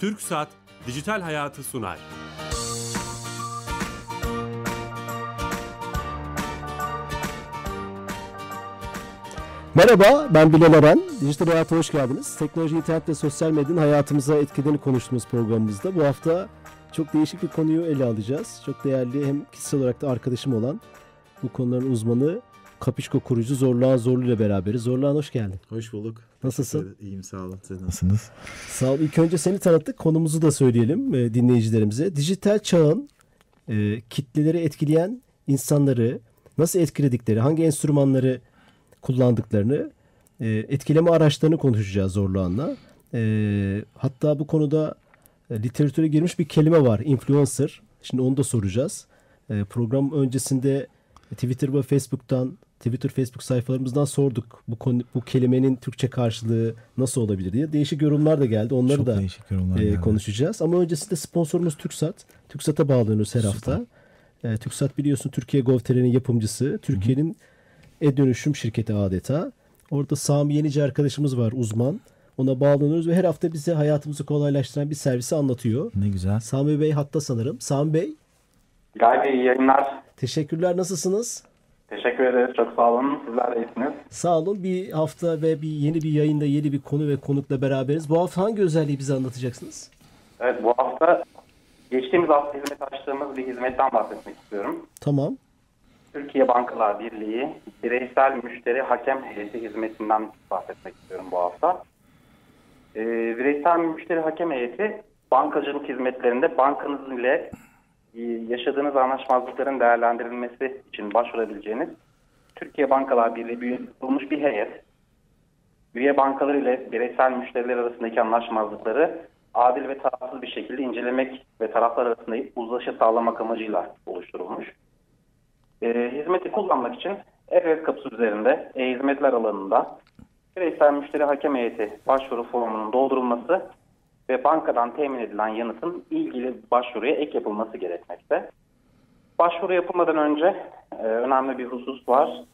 Türk Saat Dijital Hayatı sunar. Merhaba, ben Bilal Eren. Dijital Hayat'a hoş geldiniz. Teknoloji, internet ve sosyal medyanın hayatımıza etkilerini konuştuğumuz programımızda bu hafta çok değişik bir konuyu ele alacağız. Çok değerli hem kişisel olarak da arkadaşım olan bu konuların uzmanı Kapişko kurucu Zorluğan Zorlu ile beraberiz. Zorluğan hoş geldin. Hoş bulduk. Nasılsın? İyiyim sağ olun. Siz nasılsınız? Sağ ol. İlk önce seni tanıttık. Konumuzu da söyleyelim e, dinleyicilerimize. Dijital çağın e, kitleleri etkileyen insanları nasıl etkiledikleri, hangi enstrümanları kullandıklarını, e, etkileme araçlarını konuşacağız Zorluğan'la. E, hatta bu konuda e, literatüre girmiş bir kelime var. Influencer. Şimdi onu da soracağız. E, program öncesinde Twitter ve Facebook'tan Twitter, Facebook sayfalarımızdan sorduk bu konu, bu kelimenin Türkçe karşılığı nasıl olabilir diye. Değişik yorumlar da geldi. Onları Çok da değişik yorumlar e, geldi. konuşacağız. Ama öncesinde sponsorumuz TürkSat. TürkSat'a bağlanıyoruz her hafta. E, TürkSat biliyorsun Türkiye Gov.tr'nin yapımcısı. Türkiye'nin e-dönüşüm şirketi adeta. Orada Sami Yenici arkadaşımız var uzman. Ona bağlanıyoruz ve her hafta bize hayatımızı kolaylaştıran bir servisi anlatıyor. Ne güzel. Sami Bey hatta sanırım. Sami Bey Gayet iyi yayınlar. teşekkürler nasılsınız? Teşekkür ederiz. Çok sağ olun. Sizler de iyisiniz. Sağ olun. Bir hafta ve bir yeni bir yayında yeni bir konu ve konukla beraberiz. Bu hafta hangi özelliği bize anlatacaksınız? Evet bu hafta geçtiğimiz hafta hizmet açtığımız bir hizmetten bahsetmek istiyorum. Tamam. Türkiye Bankalar Birliği Bireysel Müşteri Hakem Heyeti hizmetinden bahsetmek istiyorum bu hafta. Ee, Bireysel Müşteri Hakem Heyeti bankacılık hizmetlerinde bankanız ile yaşadığınız anlaşmazlıkların değerlendirilmesi için başvurabileceğiniz Türkiye Bankalar Birliği üye olmuş bir heyet. Üye bankalar ile bireysel müşteriler arasındaki anlaşmazlıkları adil ve tarafsız bir şekilde incelemek ve taraflar arasında uzlaşı sağlamak amacıyla oluşturulmuş. E, hizmeti kullanmak için e kapısı üzerinde e-hizmetler alanında bireysel müşteri hakem heyeti başvuru formunun doldurulması ve bankadan temin edilen yanıtın ilgili başvuruya ek yapılması gerekmekte. Başvuru yapılmadan önce e, önemli bir husus var.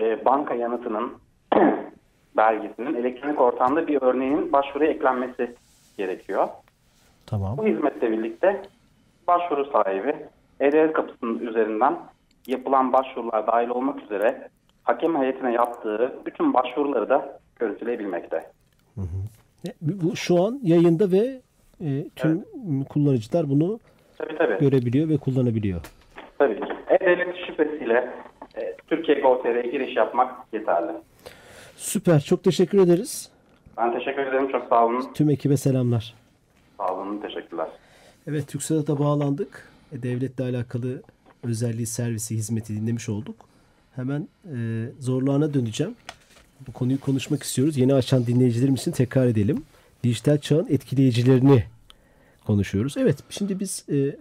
E, banka yanıtının belgesinin elektronik ortamda bir örneğinin başvuruya eklenmesi gerekiyor. Tamam. Bu hizmetle birlikte başvuru sahibi e kapısının üzerinden yapılan başvurular dahil olmak üzere hakem heyetine yaptığı bütün başvuruları da görüntüleyebilmekte. E, Bu şu an yayında ve e, tüm kullanıcılar bunu Tabii tabii. görebiliyor ve kullanabiliyor. tabii. E-Devlet şifresiyle e, Türkiye Gov.tr'ye giriş yapmak yeterli. Süper. Çok teşekkür ederiz. Ben teşekkür ederim. Çok sağ olun. Tüm ekibe selamlar. Sağ olun. Teşekkürler. Evet TürkSat'a bağlandık. E, devletle alakalı özelliği, servisi, hizmeti dinlemiş olduk. Hemen e, zorluğuna döneceğim. Bu konuyu konuşmak istiyoruz. Yeni açan dinleyicilerimiz için tekrar edelim. Dijital çağın etkileyicilerini konuşuyoruz. Evet şimdi biz e,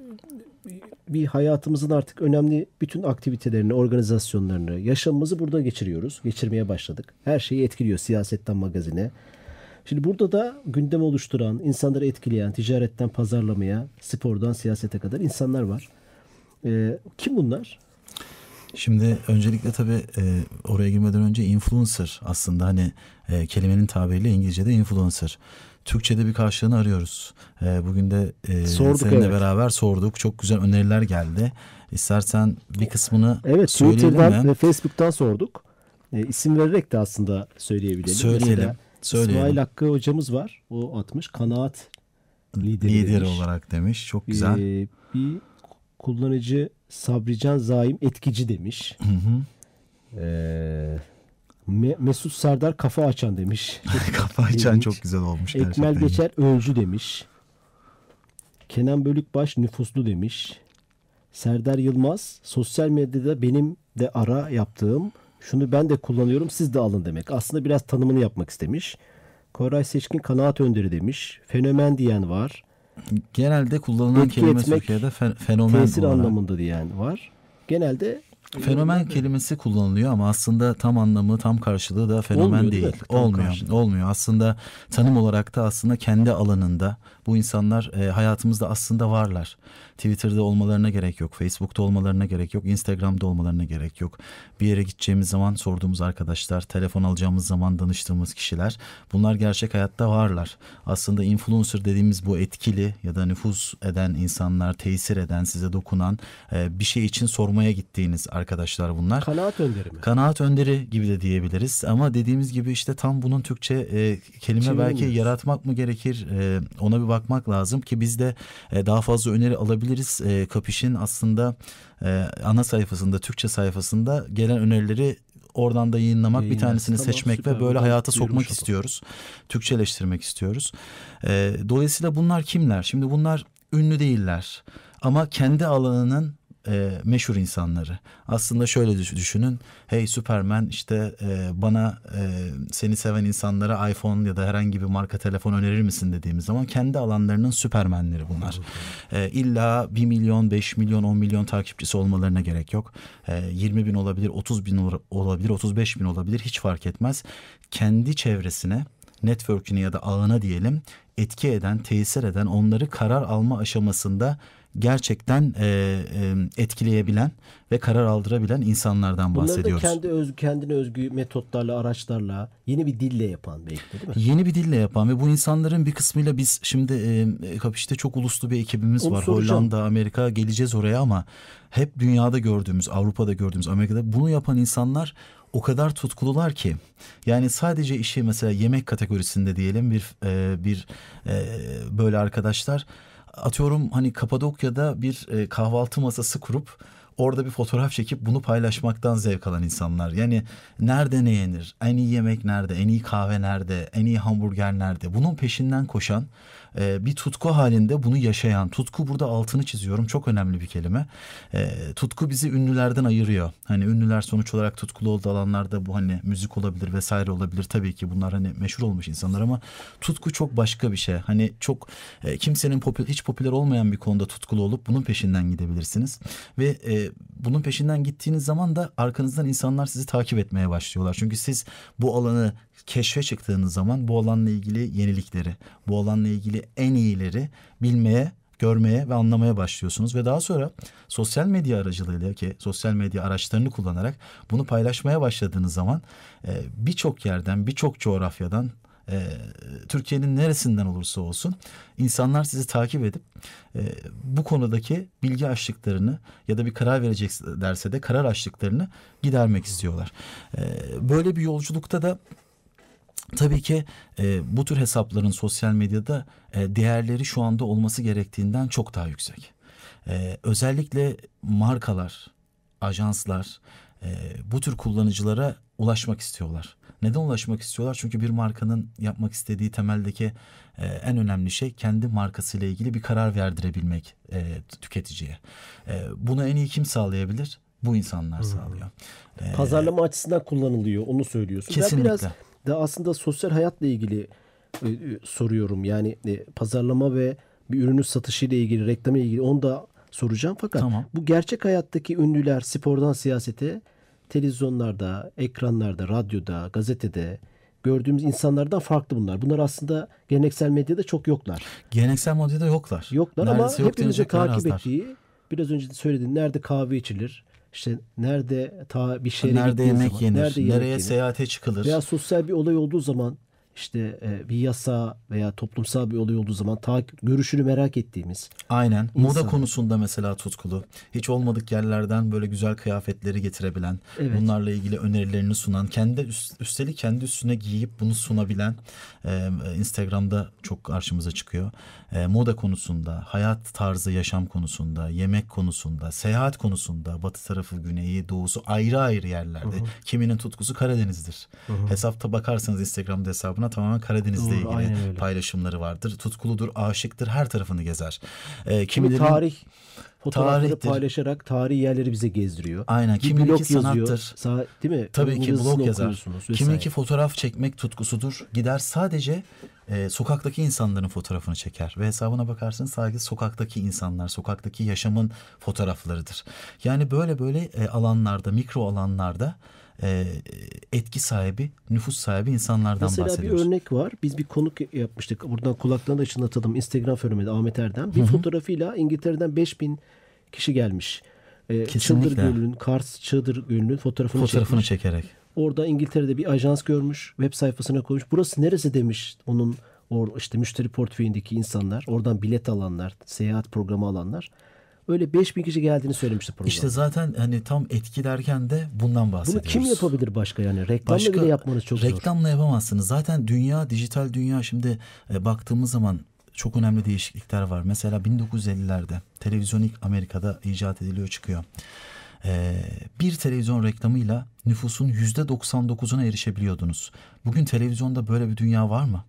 bir hayatımızın artık önemli bütün aktivitelerini, organizasyonlarını, yaşamımızı burada geçiriyoruz. Geçirmeye başladık. Her şeyi etkiliyor siyasetten magazine. Şimdi burada da gündem oluşturan, insanları etkileyen, ticaretten pazarlamaya, spordan siyasete kadar insanlar var. Ee, kim bunlar? Şimdi öncelikle tabii e, oraya girmeden önce influencer aslında hani e, kelimenin tabiriyle İngilizce'de influencer. Türkçe'de bir karşılığını arıyoruz. E, bugün de e, Sorduk, seninle evet. beraber sorduk. Çok güzel öneriler geldi. İstersen bir kısmını Evet söyleyelim Twitter'dan mi? ve Facebook'tan sorduk. Ee, isim vererek de aslında söyleyebilelim. Söyleyelim, Mesela söyleyelim. İsmail Hakkı hocamız var. O atmış. Kanaat lideri, Lideri demiş. olarak demiş. Çok güzel. Ee, bir kullanıcı Sabrican Zaim etkici demiş. Hı hı. Ee, Me- Mesut Sardar kafa açan demiş. Kafa açan çok güzel olmuş Ekmel gerçekten. Geçer öncü demiş. Kenan Bölükbaş nüfuslu demiş. Serdar Yılmaz sosyal medyada benim de ara yaptığım şunu ben de kullanıyorum siz de alın demek. Aslında biraz tanımını yapmak istemiş. Koray Seçkin kanaat önderi demiş. Fenomen diyen var. Genelde kullanılan Etki kelime etmek, Türkiye'de fe- fenomen Tesir olarak. anlamında diyen var. Genelde Fenomen kelimesi kullanılıyor ama aslında tam anlamı, tam karşılığı da fenomen Olmuyor, değil değil. olmuyor. karşılığı. Olmuyor. Aslında tanım olarak da aslında kendi alanında bu insanlar e, hayatımızda aslında varlar. Twitter'da olmalarına gerek yok, Facebook'ta olmalarına gerek yok, Instagram'da olmalarına gerek yok. Bir yere gideceğimiz zaman sorduğumuz arkadaşlar, telefon alacağımız zaman danıştığımız kişiler bunlar gerçek hayatta varlar. Aslında influencer dediğimiz bu etkili ya da nüfuz eden insanlar, tesir eden, size dokunan e, bir şey için sormaya gittiğiniz arkadaşlar bunlar. Kanaat önderi mi? Kanaat önderi gibi de diyebiliriz ama dediğimiz gibi işte tam bunun Türkçe e, kelime belki Çeviremiyoruz. yaratmak mı gerekir e, ona bir bakmak lazım ki biz de e, daha fazla öneri alabiliriz. E, Kapiş'in aslında e, ana sayfasında Türkçe sayfasında gelen önerileri oradan da yayınlamak bir Yayınlarız. tanesini Tamam, seçmek süper. ve böyle hayata sokmak olalım. istiyoruz. Türkçeleştirmek istiyoruz. E, dolayısıyla bunlar kimler? Şimdi bunlar ünlü değiller ama kendi alanının e, meşhur insanları. Aslında şöyle düş- düşünün. Hey Superman işte e, bana e, seni seven insanlara iPhone ya da herhangi bir marka telefon önerir misin dediğimiz zaman kendi alanlarının süpermenleri bunlar. E, illa 1 milyon, 5 milyon, 10 milyon takipçisi olmalarına gerek yok. E, 20 bin olabilir, 30 bin ol- olabilir, 35 bin olabilir hiç fark etmez. Kendi çevresine network'üne ya da ağına diyelim etki eden, tesir eden, onları karar alma aşamasında gerçekten e, e, etkileyebilen ve karar aldırabilen insanlardan Bunları bahsediyoruz. kendi özgü, kendine özgü metotlarla, araçlarla, yeni bir dille yapan belki de değil mi? Yeni bir dille yapan ve bu insanların bir kısmıyla biz şimdi e, Kapiş'te çok uluslu bir ekibimiz Onu var. soracağım. Hollanda, Amerika geleceğiz oraya ama hep dünyada gördüğümüz, Avrupa'da gördüğümüz, Amerika'da bunu yapan insanlar o kadar tutkulular ki yani sadece işi mesela yemek kategorisinde diyelim bir e, bir e, böyle arkadaşlar atıyorum hani Kapadokya'da bir e, kahvaltı masası kurup orada bir fotoğraf çekip bunu paylaşmaktan zevk alan insanlar. Yani nerede ne yenir? En iyi yemek nerede? En iyi kahve nerede? En iyi hamburger nerede? Bunun peşinden koşan e, bir tutku halinde bunu yaşayan. Tutku burada altını çiziyorum. Çok önemli bir kelime. E, tutku bizi ünlülerden ayırıyor. Hani ünlüler sonuç olarak tutkulu olduğu alanlarda bu hani müzik olabilir vesaire olabilir. Tabii ki bunlar hani meşhur olmuş insanlar ama tutku çok başka bir şey. Hani çok e, kimsenin popü- hiç popüler olmayan bir konuda tutkulu olup bunun peşinden gidebilirsiniz. Ve e, bunun peşinden gittiğiniz zaman da arkanızdan insanlar sizi takip etmeye başlıyorlar. Çünkü siz bu alanı keşfe çıktığınız zaman bu alanla ilgili yenilikleri, bu alanla ilgili en iyileri bilmeye görmeye ve anlamaya başlıyorsunuz ve daha sonra sosyal medya aracılığıyla ki sosyal medya araçlarını kullanarak bunu paylaşmaya başladığınız zaman e, birçok yerden, birçok coğrafyadan e, Türkiye'nin neresinden olursa olsun insanlar sizi takip edip e, bu konudaki bilgi açlıklarını ya da bir karar verecek derse de karar açlıklarını gidermek istiyorlar. E, böyle bir yolculukta da Tabii ki e, bu tür hesapların sosyal medyada e, değerleri şu anda olması gerektiğinden çok daha yüksek. E, özellikle markalar, ajanslar e, bu tür kullanıcılara ulaşmak istiyorlar. Neden ulaşmak istiyorlar? Çünkü bir markanın yapmak istediği temeldeki e, en önemli şey kendi markasıyla ilgili bir karar verdirebilmek e, tüketiciye. E, bunu en iyi kim sağlayabilir? Bu insanlar sağlıyor. E, Pazarlama açısından kullanılıyor. Onu söylüyorsun. Ben Kesinlikle. biraz da aslında sosyal hayatla ilgili e, e, soruyorum. Yani e, pazarlama ve bir ürünün satışıyla ilgili, reklamla ilgili onu da soracağım. Fakat Tamam. bu gerçek hayattaki ünlüler spordan siyasete televizyonlarda, ekranlarda, radyoda, gazetede gördüğümüz insanlardan farklı bunlar. Bunlar aslında geleneksel medyada çok yoklar. Geleneksel medyada yoklar. Yoklar Neredeyse ama yok hepimizin takip azlar. ettiği biraz önce de söylediğin nerede kahve içilir? İşte nerede ta bir şehre Nerede yemek zaman, yenir? nerede yemek nereye yenir? seyahate çıkılır? Veya sosyal bir olay olduğu zaman işte e, bir yasa veya toplumsal bir olay olduğu zaman ta, görüşünü merak ettiğimiz Aynen. Moda İnsan. konusunda mesela tutkulu. Hiç olmadık yerlerden böyle güzel kıyafetleri getirebilen, Evet. bunlarla ilgili önerilerini sunan, kendi üst- üstelik kendi üstüne giyip bunu sunabilen e, Instagram'da çok karşımıza çıkıyor. E, moda konusunda, hayat tarzı, yaşam konusunda, yemek konusunda, seyahat konusunda, batı tarafı, güneyi, doğusu ayrı ayrı yerlerde. Kiminin tutkusu Karadeniz'dir. Hesapta bakarsanız Instagram'da hesabına tamamen Karadeniz'le Doğru, ilgili paylaşımları vardır. Tutkuludur, aşıktır, her tarafını gezer. Ee, kimi kimilerinin tarih Fotoğrafları Tarihtir. paylaşarak tarihi yerleri bize gezdiriyor. Aynen. Bir Kiminki blog yazıyor. sanattır. Sa- değil mi? Tabii Onun ki blog yazar. vesaire. Kiminki fotoğraf çekmek tutkusudur. Gider sadece e, sokaktaki insanların fotoğrafını çeker. Ve hesabına bakarsınız sadece sokaktaki insanlar, sokaktaki yaşamın fotoğraflarıdır. Yani böyle böyle e, alanlarda, mikro alanlarda e, etki sahibi, nüfus sahibi insanlardan Mesela bir bahsediyoruz. örnek var. Biz bir konuk yapmıştık. Buradan kulaklarını ışınlatalım. Instagram fenomeni Ahmet Erdem. Bir fotoğrafıyla İngiltere'den 5000 kişi gelmiş. Ee, Kesinlikle. Çıldır Gölü'nün, Kars Çıldır Gölü'nün fotoğrafını, Fotoğrafını çekmiş. çekerek. Orada İngiltere'de bir ajans görmüş. Web sayfasına koymuş. Burası neresi demiş onun or, işte müşteri portföyündeki insanlar. Oradan bilet alanlar, seyahat programı alanlar. Öyle 5000 kişi geldiğini söylemişti program. İşte zaten hani tam etki derken de bundan Bunu bahsediyoruz. kim yapabilir başka yani? Reklamla bile yapmanız çok zor. reklamla yapamazsınız. Zaten dünya, dijital dünya şimdi e, baktığımız zaman çok önemli değişiklikler var. Mesela 1950'lerde televizyon ilk Amerika'da icat ediliyor çıkıyor. E, bir televizyon reklamıyla nüfusun %99'una erişebiliyordunuz. Bugün televizyonda böyle bir dünya var mı?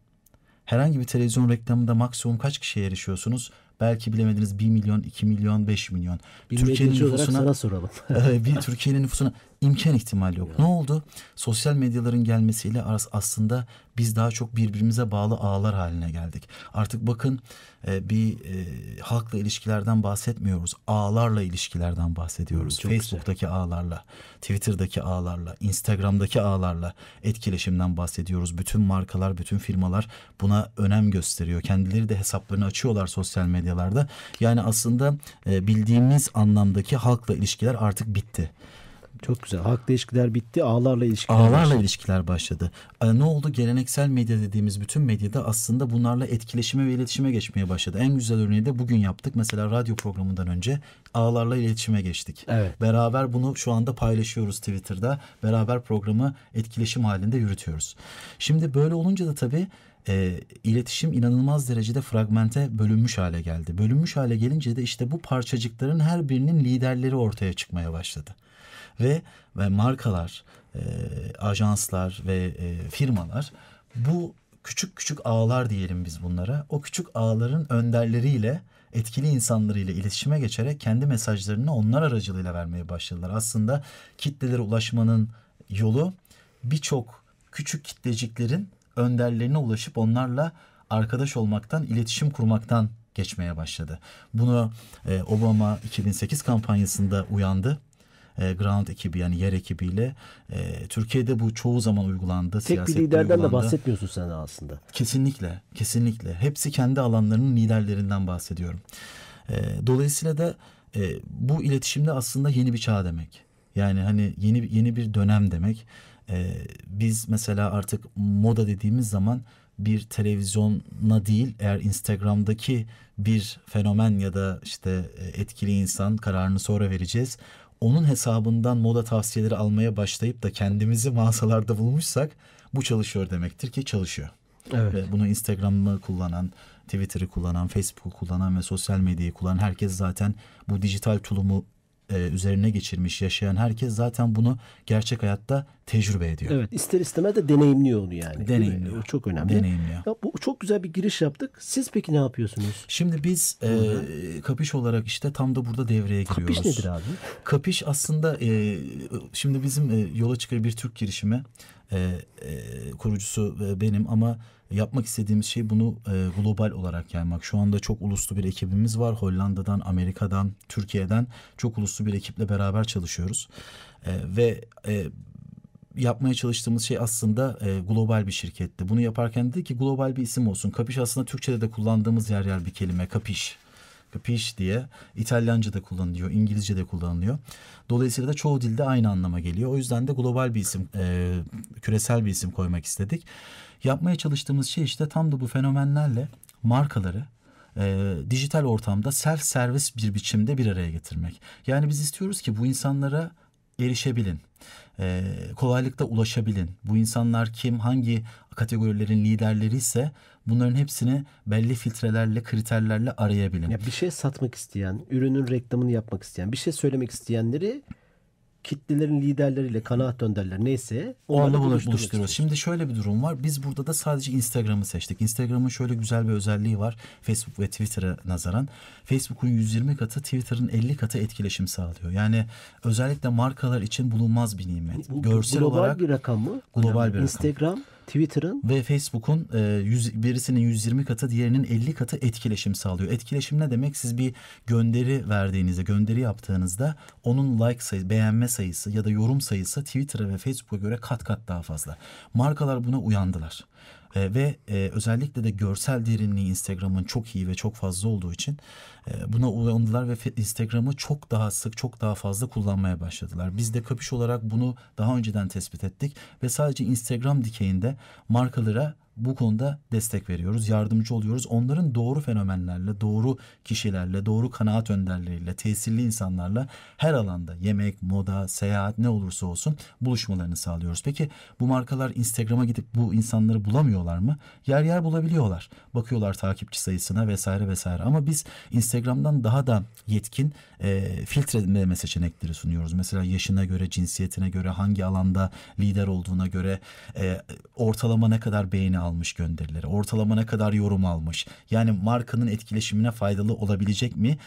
Herhangi bir televizyon reklamında maksimum kaç kişiye erişiyorsunuz? Belki bilemediniz 1 milyon, 2 milyon, 5 milyon. Türkiye'nin nüfusuna sana soralım. Bir Türkiye'nin nüfusuna imkan ihtimal yok. Ne oldu? Sosyal medyaların gelmesiyle as- aslında biz daha çok birbirimize bağlı ağlar haline geldik. Artık bakın e, bir e, halkla ilişkilerden bahsetmiyoruz. Ağlarla ilişkilerden bahsediyoruz. çok Facebook'taki ağlarla, Twitter'daki ağlarla, Instagram'daki ağlarla etkileşimden bahsediyoruz. Bütün markalar, bütün firmalar buna önem gösteriyor. Kendileri de hesaplarını açıyorlar sosyal medyalarda. Yani aslında e, bildiğimiz anlamdaki halkla ilişkiler artık bitti. Çok güzel. Halkla ilişkiler bitti. Ağlarla ilişkiler Ağlarla başladı. ilişkiler başladı. E, ne oldu? Geleneksel medya dediğimiz bütün medyada aslında bunlarla etkileşime ve iletişime geçmeye başladı. En güzel örneği de bugün yaptık. Mesela radyo programından önce ağlarla iletişime geçtik. Evet. Beraber bunu şu anda paylaşıyoruz Twitter'da. Beraber programı etkileşim halinde yürütüyoruz. Şimdi böyle olunca da tabii e, iletişim inanılmaz derecede fragmente bölünmüş hale geldi. Bölünmüş hale gelince de işte bu parçacıkların her birinin liderleri ortaya çıkmaya başladı. Ve, ve markalar, e, ajanslar ve e, firmalar bu küçük küçük ağlar diyelim biz bunlara. O küçük ağların önderleriyle etkili insanlarıyla iletişime geçerek kendi mesajlarını onlar aracılığıyla vermeye başladılar. Aslında kitlelere ulaşmanın yolu birçok küçük kitleciklerin önderlerine ulaşıp onlarla arkadaş olmaktan, iletişim kurmaktan geçmeye başladı. Bunu e, Obama 2008 kampanyasında uyandı. E, ground ekibi yani yer ekibiyle. E, Türkiye'de bu çoğu zaman uygulandı. Tek bir liderden de uygulandı. bahsetmiyorsun sen aslında. Kesinlikle, kesinlikle. Hepsi kendi alanlarının liderlerinden bahsediyorum. E, dolayısıyla da e, bu iletişimde aslında yeni bir çağ demek. Yani hani yeni yeni bir dönem demek. E, biz mesela artık moda dediğimiz zaman bir televizyona değil eğer Instagram'daki bir fenomen ya da işte e, etkili insan kararını sonra vereceğiz. Onun hesabından moda tavsiyeleri almaya başlayıp da kendimizi mağazalarda bulmuşsak bu çalışıyor demektir ki çalışıyor. Evet. Ve bunu Instagram'ı kullanan, Twitter'ı kullanan, Facebook'u kullanan ve sosyal medyayı kullanan herkes zaten bu dijital tulumu e, üzerine geçirmiş, yaşayan herkes zaten bunu gerçek hayatta tecrübe ediyor. Evet ister istemez de deneyimliyor onu yani. Deneyimliyor. O çok önemli. Deneyimliyor. Ya bu çok güzel bir giriş yaptık. Siz peki ne yapıyorsunuz? Şimdi biz e, kapiş olarak işte tam da burada devreye giriyoruz. Kapiş nedir abi? Kapiş aslında e, şimdi bizim e, yola çıkar bir Türk girişimi e, e, kurucusu e, benim ama yapmak istediğimiz şey bunu e, global olarak yaymak. Şu anda çok uluslu bir ekibimiz var. Hollanda'dan, Amerika'dan, Türkiye'den çok uluslu bir ekiple beraber çalışıyoruz. E, ve e, yapmaya çalıştığımız şey aslında e, global bir şirketti. Bunu yaparken dedi ki global bir isim olsun. Kapiş aslında Türkçe'de de kullandığımız yer yer bir kelime. Kapiş. Kapiş diye İtalyanca da kullanılıyor, İngilizce de kullanılıyor. Dolayısıyla da çoğu dilde aynı anlama geliyor. O yüzden de global bir isim, e, küresel bir isim koymak istedik. Yapmaya çalıştığımız şey işte tam da bu fenomenlerle markaları e, dijital ortamda self servis bir biçimde bir araya getirmek. Yani biz istiyoruz ki bu insanlara erişebilin. E, kolaylıkla ulaşabilin. Bu insanlar kim, hangi kategorilerin liderleri ise bunların hepsini belli filtrelerle, kriterlerle arayabilin. Ya bir şey satmak isteyen, ürünün reklamını yapmak isteyen, bir şey söylemek isteyenleri kitlelerin liderleriyle kanaat önderler neyse buluş- buluşturmak buluşturuyoruz. Şimdi şöyle bir durum var. Biz burada da sadece Instagram'ı seçtik. Instagram'ın şöyle güzel bir özelliği var. Facebook ve Twitter'a nazaran. Facebook'un 120 katı, Twitter'ın 50 katı etkileşim sağlıyor. Yani özellikle markalar için bulunmaz bir nimet. Bu Görsel global olarak bir rakam mı? Global Önemli. bir rakam. Instagram, Twitter'ın ve Facebook'un e, yüz- birisinin 120 katı diğerinin 50 katı etkileşim sağlıyor. Etkileşim ne demek? Siz bir gönderi verdiğinizde, gönderi yaptığınızda onun like sayısı, beğenme sayısı ya da yorum sayısı Twitter'a ve Facebook'a göre kat kat daha fazla. Markalar buna uyandılar. E, ve e, özellikle de görsel derinliği Instagram'ın çok iyi ve çok fazla olduğu için e, buna uyandılar ve Instagram'ı çok daha sık, çok daha fazla kullanmaya başladılar. Biz de kapış olarak bunu daha önceden tespit ettik ve sadece Instagram dikeyinde markalara bu konuda destek veriyoruz, yardımcı oluyoruz. Onların doğru fenomenlerle, doğru kişilerle, doğru kanaat önderleriyle, tesirli insanlarla her alanda yemek, moda, seyahat ne olursa olsun buluşmalarını sağlıyoruz. Peki bu markalar Instagram'a gidip bu insanları bulamıyorlar mı? Yer yer bulabiliyorlar. Bakıyorlar takipçi sayısına vesaire vesaire. Ama biz Instagram'dan daha da yetkin e, filtreleme seçenekleri sunuyoruz. Mesela yaşına göre, cinsiyetine göre, hangi alanda lider olduğuna göre, e, ortalama ne kadar beğeni almış gönderileri, ortalama ne kadar yorum almış. Yani markanın etkileşimine faydalı olabilecek mi?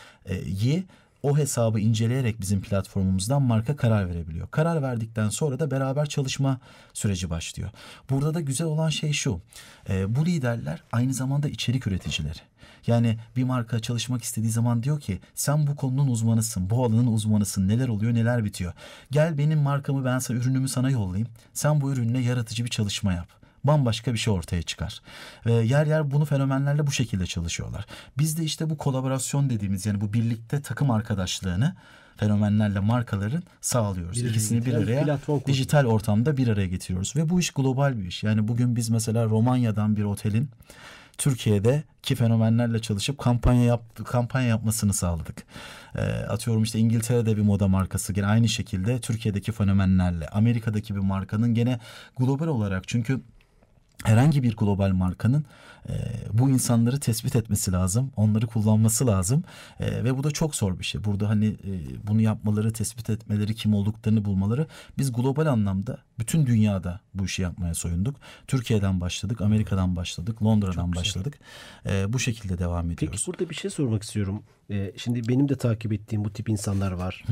Yi o hesabı inceleyerek bizim platformumuzdan marka karar verebiliyor. Karar verdikten sonra da beraber çalışma süreci başlıyor. Burada da güzel olan şey şu. bu liderler aynı zamanda içerik üreticileri. Yani bir marka çalışmak istediği zaman diyor ki sen bu konunun uzmanısın, bu alanın uzmanısın, neler oluyor, neler bitiyor. Gel benim markamı ben sana, ürünümü sana yollayayım. Sen bu ürünle yaratıcı bir çalışma yap bambaşka bir şey ortaya çıkar. Ve yer yer bunu fenomenlerle bu şekilde çalışıyorlar. Biz de işte bu kolaborasyon dediğimiz yani bu birlikte takım arkadaşlığını fenomenlerle markaların sağlıyoruz. Bir İkisini bir araya dijital ortamda bir araya getiriyoruz. Ve bu iş global bir iş. Yani bugün biz mesela Romanya'dan bir otelin Türkiye'de ki fenomenlerle çalışıp kampanya yap kampanya yapmasını sağladık. Ee, atıyorum işte İngiltere'de bir moda markası gene aynı şekilde Türkiye'deki fenomenlerle Amerika'daki bir markanın gene global olarak çünkü herhangi bir global markanın e, bu insanları tespit etmesi lazım. Onları kullanması lazım. E, ve bu da çok zor bir şey. Burada hani e, bunu yapmaları, tespit etmeleri, kim olduklarını bulmaları. Biz global anlamda bütün dünyada bu işi yapmaya soyunduk. Türkiye'den başladık, Amerika'dan başladık, Londra'dan başladık. E, bu şekilde devam ediyoruz. Peki burada bir şey sormak istiyorum. Ee, şimdi benim de takip ettiğim bu tip insanlar var.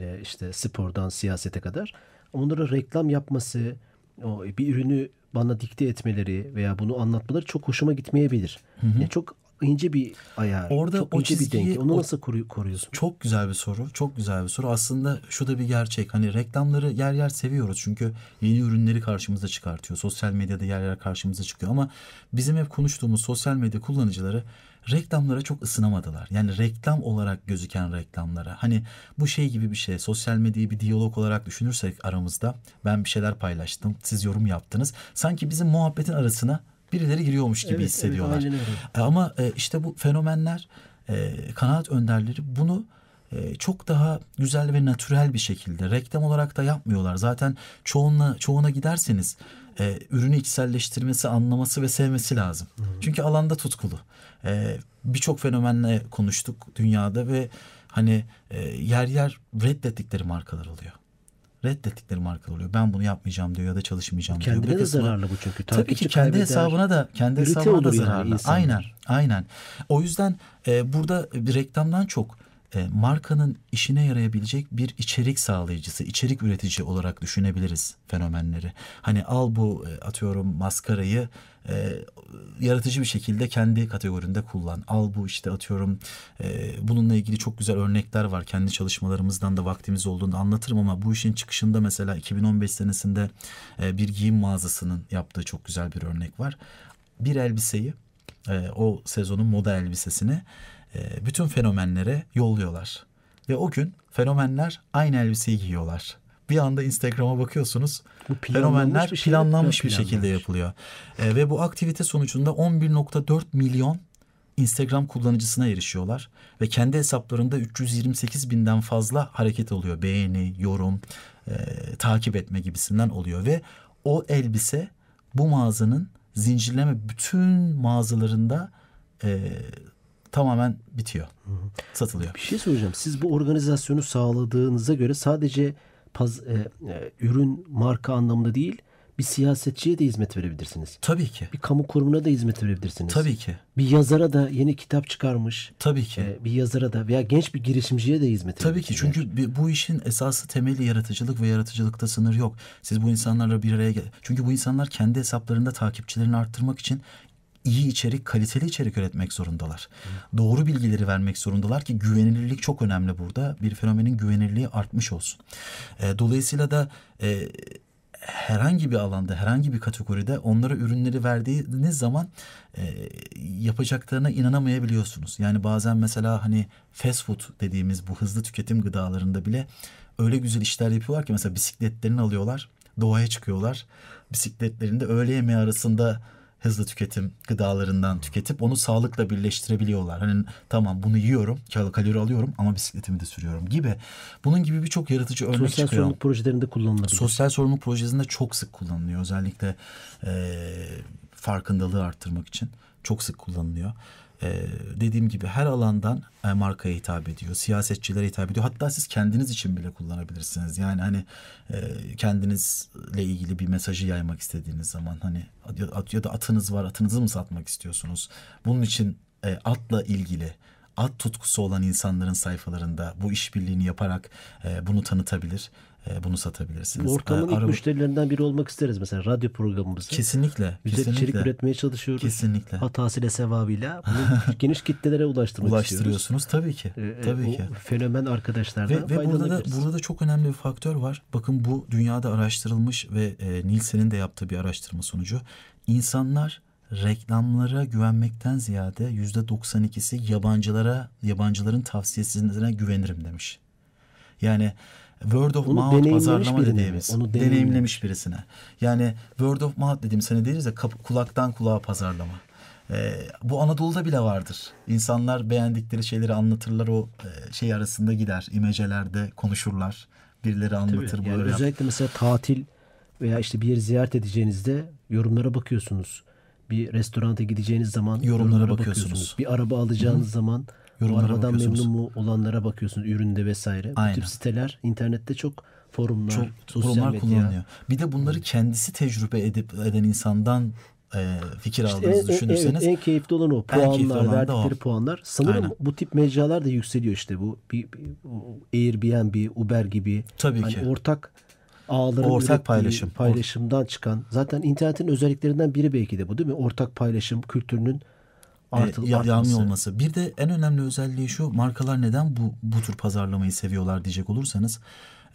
Ee, işte spordan siyasete kadar. Onlara reklam yapması, o bir ürünü bana dikte etmeleri veya bunu anlatmaları çok hoşuma gitmeyebilir. Yani çok ince bir ayar, Orada çok o ince bir denge. Onu nasıl koru- koruyorsun? Çok güzel bir soru. Çok güzel bir soru. Aslında şu da bir gerçek. Hani reklamları yer yer seviyoruz. Çünkü yeni ürünleri karşımıza çıkartıyor. Sosyal medyada yer yer karşımıza çıkıyor. Ama bizim hep konuştuğumuz sosyal medya kullanıcıları reklamlara çok ısınamadılar. Yani reklam olarak gözüken reklamlara. Hani bu şey gibi bir şey. Sosyal medyayı bir diyalog olarak düşünürsek aramızda. Ben bir şeyler paylaştım. Siz yorum yaptınız. Sanki bizim muhabbetin arasına birileri giriyormuş gibi Evet, evet, hissediyorlar. öyle. E, Ama e, işte bu fenomenler, e, kanaat önderleri bunu e, çok daha güzel ve natürel bir şekilde reklam olarak da yapmıyorlar. Zaten çoğuna çoğuna giderseniz e, ürünü içselleştirmesi, anlaması ve sevmesi lazım. Çünkü alanda tutkulu. E, Birçok fenomenle konuştuk dünyada ve hani e, yer yer reddettikleri markalar oluyor. Reddettikleri markalar oluyor. Ben bunu yapmayacağım diyor ya da çalışmayacağım diyor. Kendine de kısmı- zararlı bu çünkü. Tabii ki Takipçi kendi kaybeder. hesabına da kendi hesabına da yani zararlı. insanlar. aynen, aynen. O yüzden e, burada bir reklamdan çok e, markanın işine yarayabilecek bir içerik sağlayıcısı, içerik üretici olarak düşünebiliriz fenomenleri. Hani al bu e, atıyorum maskarayı e, yaratıcı bir şekilde kendi kategorinde kullan. Al bu işte atıyorum e, bununla ilgili çok güzel örnekler var. Kendi çalışmalarımızdan da vaktimiz olduğunda anlatırım ama bu işin çıkışında mesela 2015 senesinde e, bir giyim mağazasının yaptığı çok güzel bir örnek var. Bir elbiseyi e, o sezonun moda elbisesini e, bütün fenomenlere yolluyorlar. Ve o gün fenomenler aynı elbiseyi giyiyorlar. Bir anda Instagram'a bakıyorsunuz. Bu Fenomenler bir şey, planlanmış bir şekilde yapılıyor. E, ve bu aktivite sonucunda 11.4 milyon Instagram kullanıcısına erişiyorlar. Ve kendi hesaplarında 328 binden fazla hareket oluyor. Beğeni, yorum, e, takip etme gibisinden oluyor. Ve o elbise bu mağazanın zincirleme bütün mağazalarında e, tamamen bitiyor. Satılıyor. Bir şey soracağım. Siz bu organizasyonu sağladığınıza göre sadece paz, e, e, ürün marka anlamında değil bir siyasetçiye de hizmet verebilirsiniz. Tabii ki. Bir kamu kurumuna da hizmet verebilirsiniz. Tabii ki. Bir yazara da yeni kitap çıkarmış. Tabii ki. e, bir yazara da veya genç bir girişimciye de hizmet Tabii ki çünkü bu işin esası temeli yaratıcılık ve yaratıcılıkta sınır yok. Siz bu insanlarla bir araya gel. Çünkü bu insanlar kendi hesaplarında takipçilerini arttırmak için iyi içerik, kaliteli içerik üretmek zorundalar. Doğru bilgileri vermek zorundalar ki güvenilirlik çok önemli burada. Bir fenomenin güvenilirliği artmış olsun. E, dolayısıyla da e, herhangi bir alanda, herhangi bir kategoride onlara ürünleri verdiğiniz zaman e, yapacaklarına inanamayabiliyorsunuz. Yani bazen mesela hani fast food dediğimiz bu hızlı tüketim gıdalarında bile öyle güzel işler yapıyorlar ki mesela bisikletlerini alıyorlar, doğaya çıkıyorlar. Bisikletlerinde öğle yemeği arasında hızlı tüketim gıdalarından tüketip onu sağlıkla birleştirebiliyorlar. Hani tamam bunu yiyorum, kal- kalori alıyorum ama bisikletimi de sürüyorum gibi. Bunun gibi birçok yaratıcı örnek Sosyal çıkıyor. sorumluluk projelerinde kullanılabilir. Sosyal sorumluluk projesinde çok sık kullanılıyor. Özellikle e, farkındalığı arttırmak için çok sık kullanılıyor. E, dediğim gibi her alandan e, markaya hitap ediyor. Siyasetçilere hitap ediyor. Hatta siz kendiniz için bile kullanabilirsiniz. Yani hani e, kendinizle ilgili bir mesajı yaymak istediğiniz zaman hani ya, da atınız var atınızı mı satmak istiyorsunuz? Bunun için e, atla ilgili at tutkusu olan insanların sayfalarında bu işbirliğini yaparak bunu tanıtabilir, bunu satabilirsiniz. Bu ortamın E, ilk araba- müşterilerinden biri olmak isteriz. Mesela radyo programımızı. Kesinlikle, Güzel içerik kesinlikle. üretmeye çalışıyoruz. Kesinlikle. Hatasıyla sevabıyla bunu geniş kitlelere ulaştırmak istiyoruz. Ulaştırıyorsunuz tabii ki. Ee, e, tabii o ki. fenomen arkadaşlardan Ve, ve burada da burada da çok önemli bir faktör var. Bakın bu dünyada araştırılmış ve e, Nielsen'in de yaptığı bir araştırma sonucu. İnsanlar reklamlara güvenmekten ziyade yüzde 92'si yabancılara, yabancıların tavsiyesine güvenirim demiş. Yani word of Onu mouth pazarlama dediğimiz. Onu deneyimlemiş. deneyimlemiş birisine. Yani word of mouth dediğimiz hani deriz ya kulaktan kulağa pazarlama. Ee, bu Anadolu'da bile vardır. İnsanlar beğendikleri şeyleri anlatırlar o e, şey arasında gider. İmecelerde konuşurlar. Birileri Tabii, anlatır. yani böyle yap- özellikle mesela tatil veya işte bir yeri ziyaret edeceğinizde yorumlara bakıyorsunuz. Bir restoranta gideceğiniz zaman Yorumlara bakıyorsunuz. Bir araba alacağınız zaman Yorumlara o arabadan memnun mu olanlara bakıyorsunuz. Üründe vesaire. Aynen. Bu tip siteler internette çok forumlar, çok sosyal forumlar medya. kullanılıyor. Bir de bunları kendisi tecrübe edip eden insandan e, fikir İşte aldığınızı en, en- düşünürseniz evet, en keyifli olan o. en Puanlar, olan da o. verdikleri puanlar. Sanırım Aynen. bu tip mecralar da yükseliyor işte bu. Bir, bir- Airbnb, Uber gibi. Tabii hani ki. ortak ağların Ortak paylaşım. paylaşımdan çıkan. Zaten internetin özelliklerinden biri belki de bu değil mi? Ortak paylaşım kültürünün e, ya- artması. yağmıyor olması. Bir de en önemli özelliği şu markalar neden bu bu tür pazarlamayı seviyorlar diyecek olursanız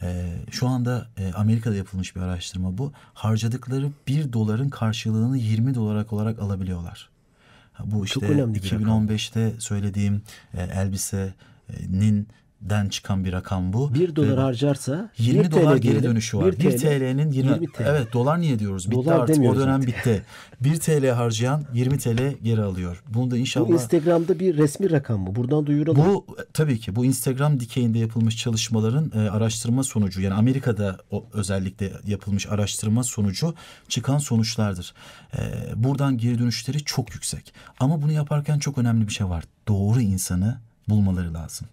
e, şu anda e, Amerika'da yapılmış bir araştırma bu. Harcadıkları 1 doların karşılığını 20 dolar olarak alabiliyorlar. Bu işte önemli bir rakam. 2015'te söylediğim e, elbisenin den çıkan bir rakam bu. 1 dolar Ve harcarsa 20 1 dolar TL geri dönüşü var. 1 TL'nin 20, 20 TL. Evet dolar niye diyoruz? Bitti Dolar artık. O dönem artık. bitti. 1 TL harcayan 20 TL geri alıyor. Bunu da Bu inşallah Instagram'da bir resmi rakam mı? Buradan duyuralım. bu tabii ki bu Instagram dikeyinde yapılmış çalışmaların e, araştırma sonucu yani Amerika'da o, özellikle yapılmış araştırma sonucu çıkan sonuçlardır. E, buradan geri dönüşleri çok yüksek. Ama bunu yaparken çok önemli bir şey var. Doğru insanı bulmaları lazım.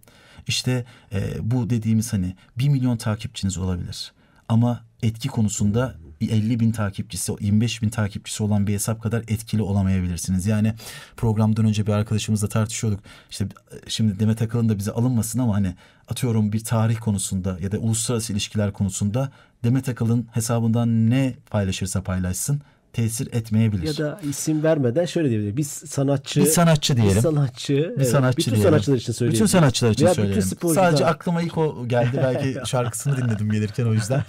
İşte e, bu dediğimiz hani 1 milyon takipçiniz olabilir. Ama etki konusunda bir 50 bin takipçisi, 25 bin takipçisi olan bir hesap kadar etkili olamayabilirsiniz. Yani programdan önce bir arkadaşımızla tartışıyorduk. İşte şimdi Demet Akalın da bize alınmasın ama hani atıyorum bir tarih konusunda ya da uluslararası ilişkiler konusunda Demet Akalın hesabından ne paylaşırsa paylaşsın tesir etmeyebilir. Ya da isim vermeden şöyle diyebilir. Biz sanatçı bir sanatçı diyelim. Bir sanatçı. Bir evet, sanatçı bütün diyelim. sanatçılar için söyleyelim. Bütün sanatçılar için Veya söyleyelim. Bütün. Sadece aklıma ilk o geldi. Belki şarkısını dinledim gelirken o yüzden.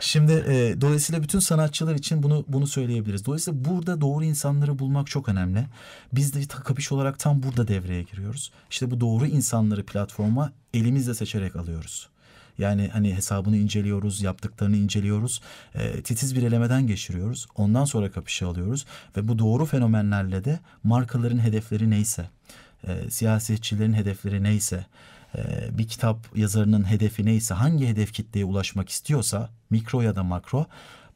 Şimdi e, dolayısıyla bütün sanatçılar için bunu bunu söyleyebiliriz. Dolayısıyla burada doğru insanları bulmak çok önemli. Biz de kapış olarak tam burada devreye giriyoruz. İşte bu doğru insanları platforma elimizle seçerek alıyoruz. Yani hani hesabını inceliyoruz, yaptıklarını inceliyoruz. E, titiz bir elemeden geçiriyoruz. Ondan sonra kapışa alıyoruz. Ve bu doğru fenomenlerle de markaların hedefleri neyse, e, siyasetçilerin hedefleri neyse, e, bir kitap yazarının hedefi neyse, hangi hedef kitleye ulaşmak istiyorsa, mikro ya da makro,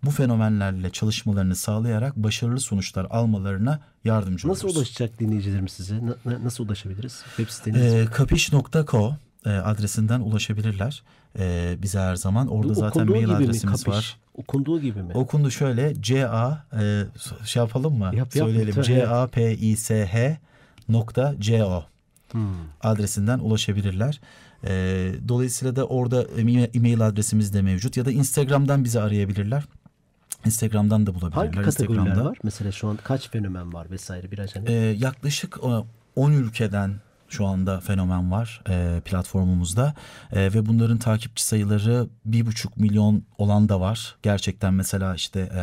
bu fenomenlerle çalışmalarını sağlayarak başarılı sonuçlar almalarına yardımcı Nasıl oluyoruz. ulaşacak dinleyicilerimiz size? Na- na- nasıl ulaşabiliriz? Web siteniz E, kapiş.co e, adresinden ulaşabilirler e, bize her zaman. Orada Bu zaten mail mi, adresimiz kapış? var. Okunduğu gibi mi? Okundu şöyle CA e, şey yapalım mı? Yap, Söyleyelim. C A P I S H nokta co Hmm. adresinden ulaşabilirler. E, dolayısıyla da orada e- e-mail adresimiz de mevcut ya da Instagram'dan bizi arayabilirler. Instagram'dan da bulabilirler. Hangi kategoriler Instagram'da. var? Mesela şu an kaç fenomen var vesaire biraz hani. E, yaklaşık e, 10 ülkeden şu anda fenomen var e, platformumuzda E, ve bunların takipçi sayıları bir buçuk milyon olan da var. Gerçekten mesela işte e,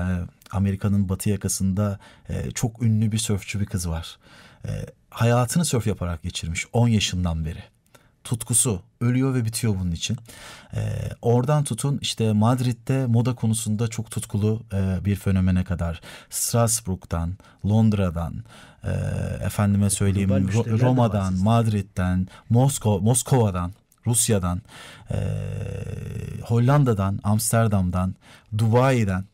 Amerika'nın batı yakasında e, çok ünlü bir sörfçü bir kız var. E, hayatını sörf yaparak geçirmiş 10 yaşından beri. Tutkusu ölüyor ve bitiyor bunun için. E, oradan tutun işte Madrid'de moda konusunda çok tutkulu e, bir fenomene kadar. Strasbourg'dan, Londra'dan, e, efendime söyleyeyim Ro- Roma'dan. Madrid'den, Moskova, Moskova'dan, Rusya'dan, e, Hollanda'dan, Amsterdam'dan, Dubai'den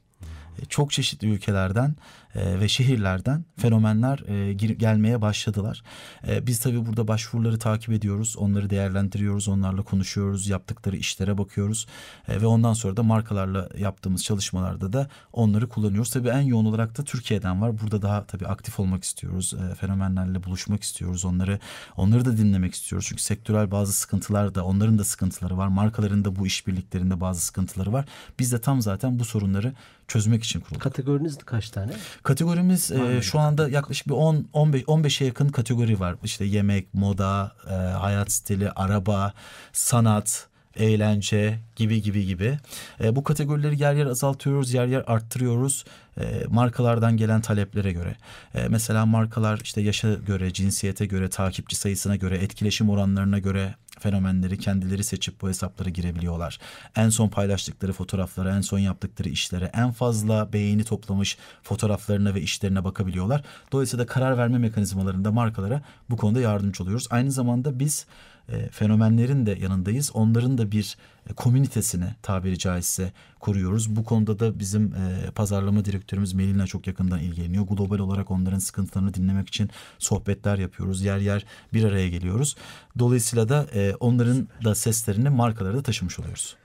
e, çok çeşitli ülkelerden e, ve şehirlerden fenomenler e, gir- gelmeye başladılar. E, biz tabii burada başvuruları takip ediyoruz, onları değerlendiriyoruz, onlarla konuşuyoruz, yaptıkları işlere bakıyoruz E, ve ondan sonra da markalarla yaptığımız çalışmalarda da onları kullanıyoruz. Tabii en yoğun olarak da Türkiye'den var. Burada daha tabii aktif olmak istiyoruz, e, fenomenlerle buluşmak istiyoruz, onları onları da dinlemek istiyoruz. Çünkü sektörel bazı sıkıntılar da onların da sıkıntıları var, markaların da bu işbirliklerinde bazı sıkıntıları var. Biz de tam zaten bu sorunları çözmek için kurulduk. Kategoriniz kaç tane? Kategorimiz e, şu anda yaklaşık bir 10 15 15'e yakın kategori var. İşte yemek, moda, e, hayat stili, araba, sanat, eğlence gibi gibi gibi. E, bu kategorileri yer yer azaltıyoruz, yer yer arttırıyoruz. E, markalardan gelen taleplere göre. E, mesela markalar işte yaşa göre, cinsiyete göre, takipçi sayısına göre, etkileşim oranlarına göre fenomenleri kendileri seçip bu hesaplara girebiliyorlar. En son paylaştıkları fotoğraflara, en son yaptıkları işlere, en fazla beğeni toplamış fotoğraflarına ve işlerine bakabiliyorlar. Dolayısıyla karar verme mekanizmalarında markalara bu konuda yardımcı oluyoruz. Aynı zamanda biz e, fenomenlerin de yanındayız. Onların da bir e, komünitesini tabiri caizse kuruyoruz. Bu konuda da bizim e, pazarlama direktörümüz Melina çok yakından ilgileniyor. Global olarak onların sıkıntılarını dinlemek için sohbetler yapıyoruz. Yer yer bir araya geliyoruz. Dolayısıyla da e, onların da seslerini markalara da taşımış oluyoruz.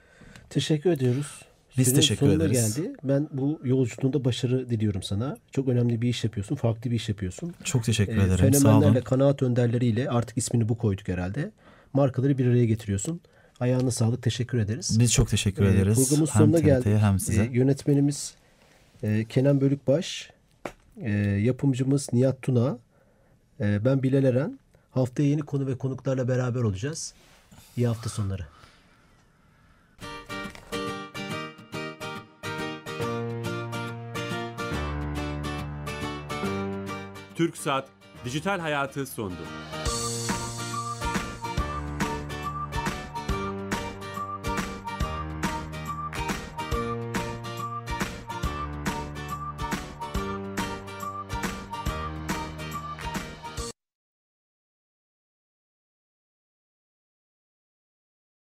Teşekkür ediyoruz. Biz teşekkür sonuna ederiz. geldi. Ben bu yolculuğunda başarı diliyorum sana. Çok önemli bir iş yapıyorsun. Farklı bir iş yapıyorsun. Çok teşekkür Ee, ederim. Sağ olun. kanaat önderleriyle artık ismini bu koyduk herhalde. Markaları bir araya getiriyorsun. Ayağına sağlık. Teşekkür ederiz. Biz çok teşekkür Ee, ederiz. Programın hem sonuna geldik. hem size. Ee, yönetmenimiz e, Kenan Bölükbaş, e, yapımcımız Nihat Tuna, e, ben Bilal Eren. Haftaya yeni konu ve konuklarla beraber olacağız. İyi hafta sonları. TürkSat Dijital Hayatı sundu.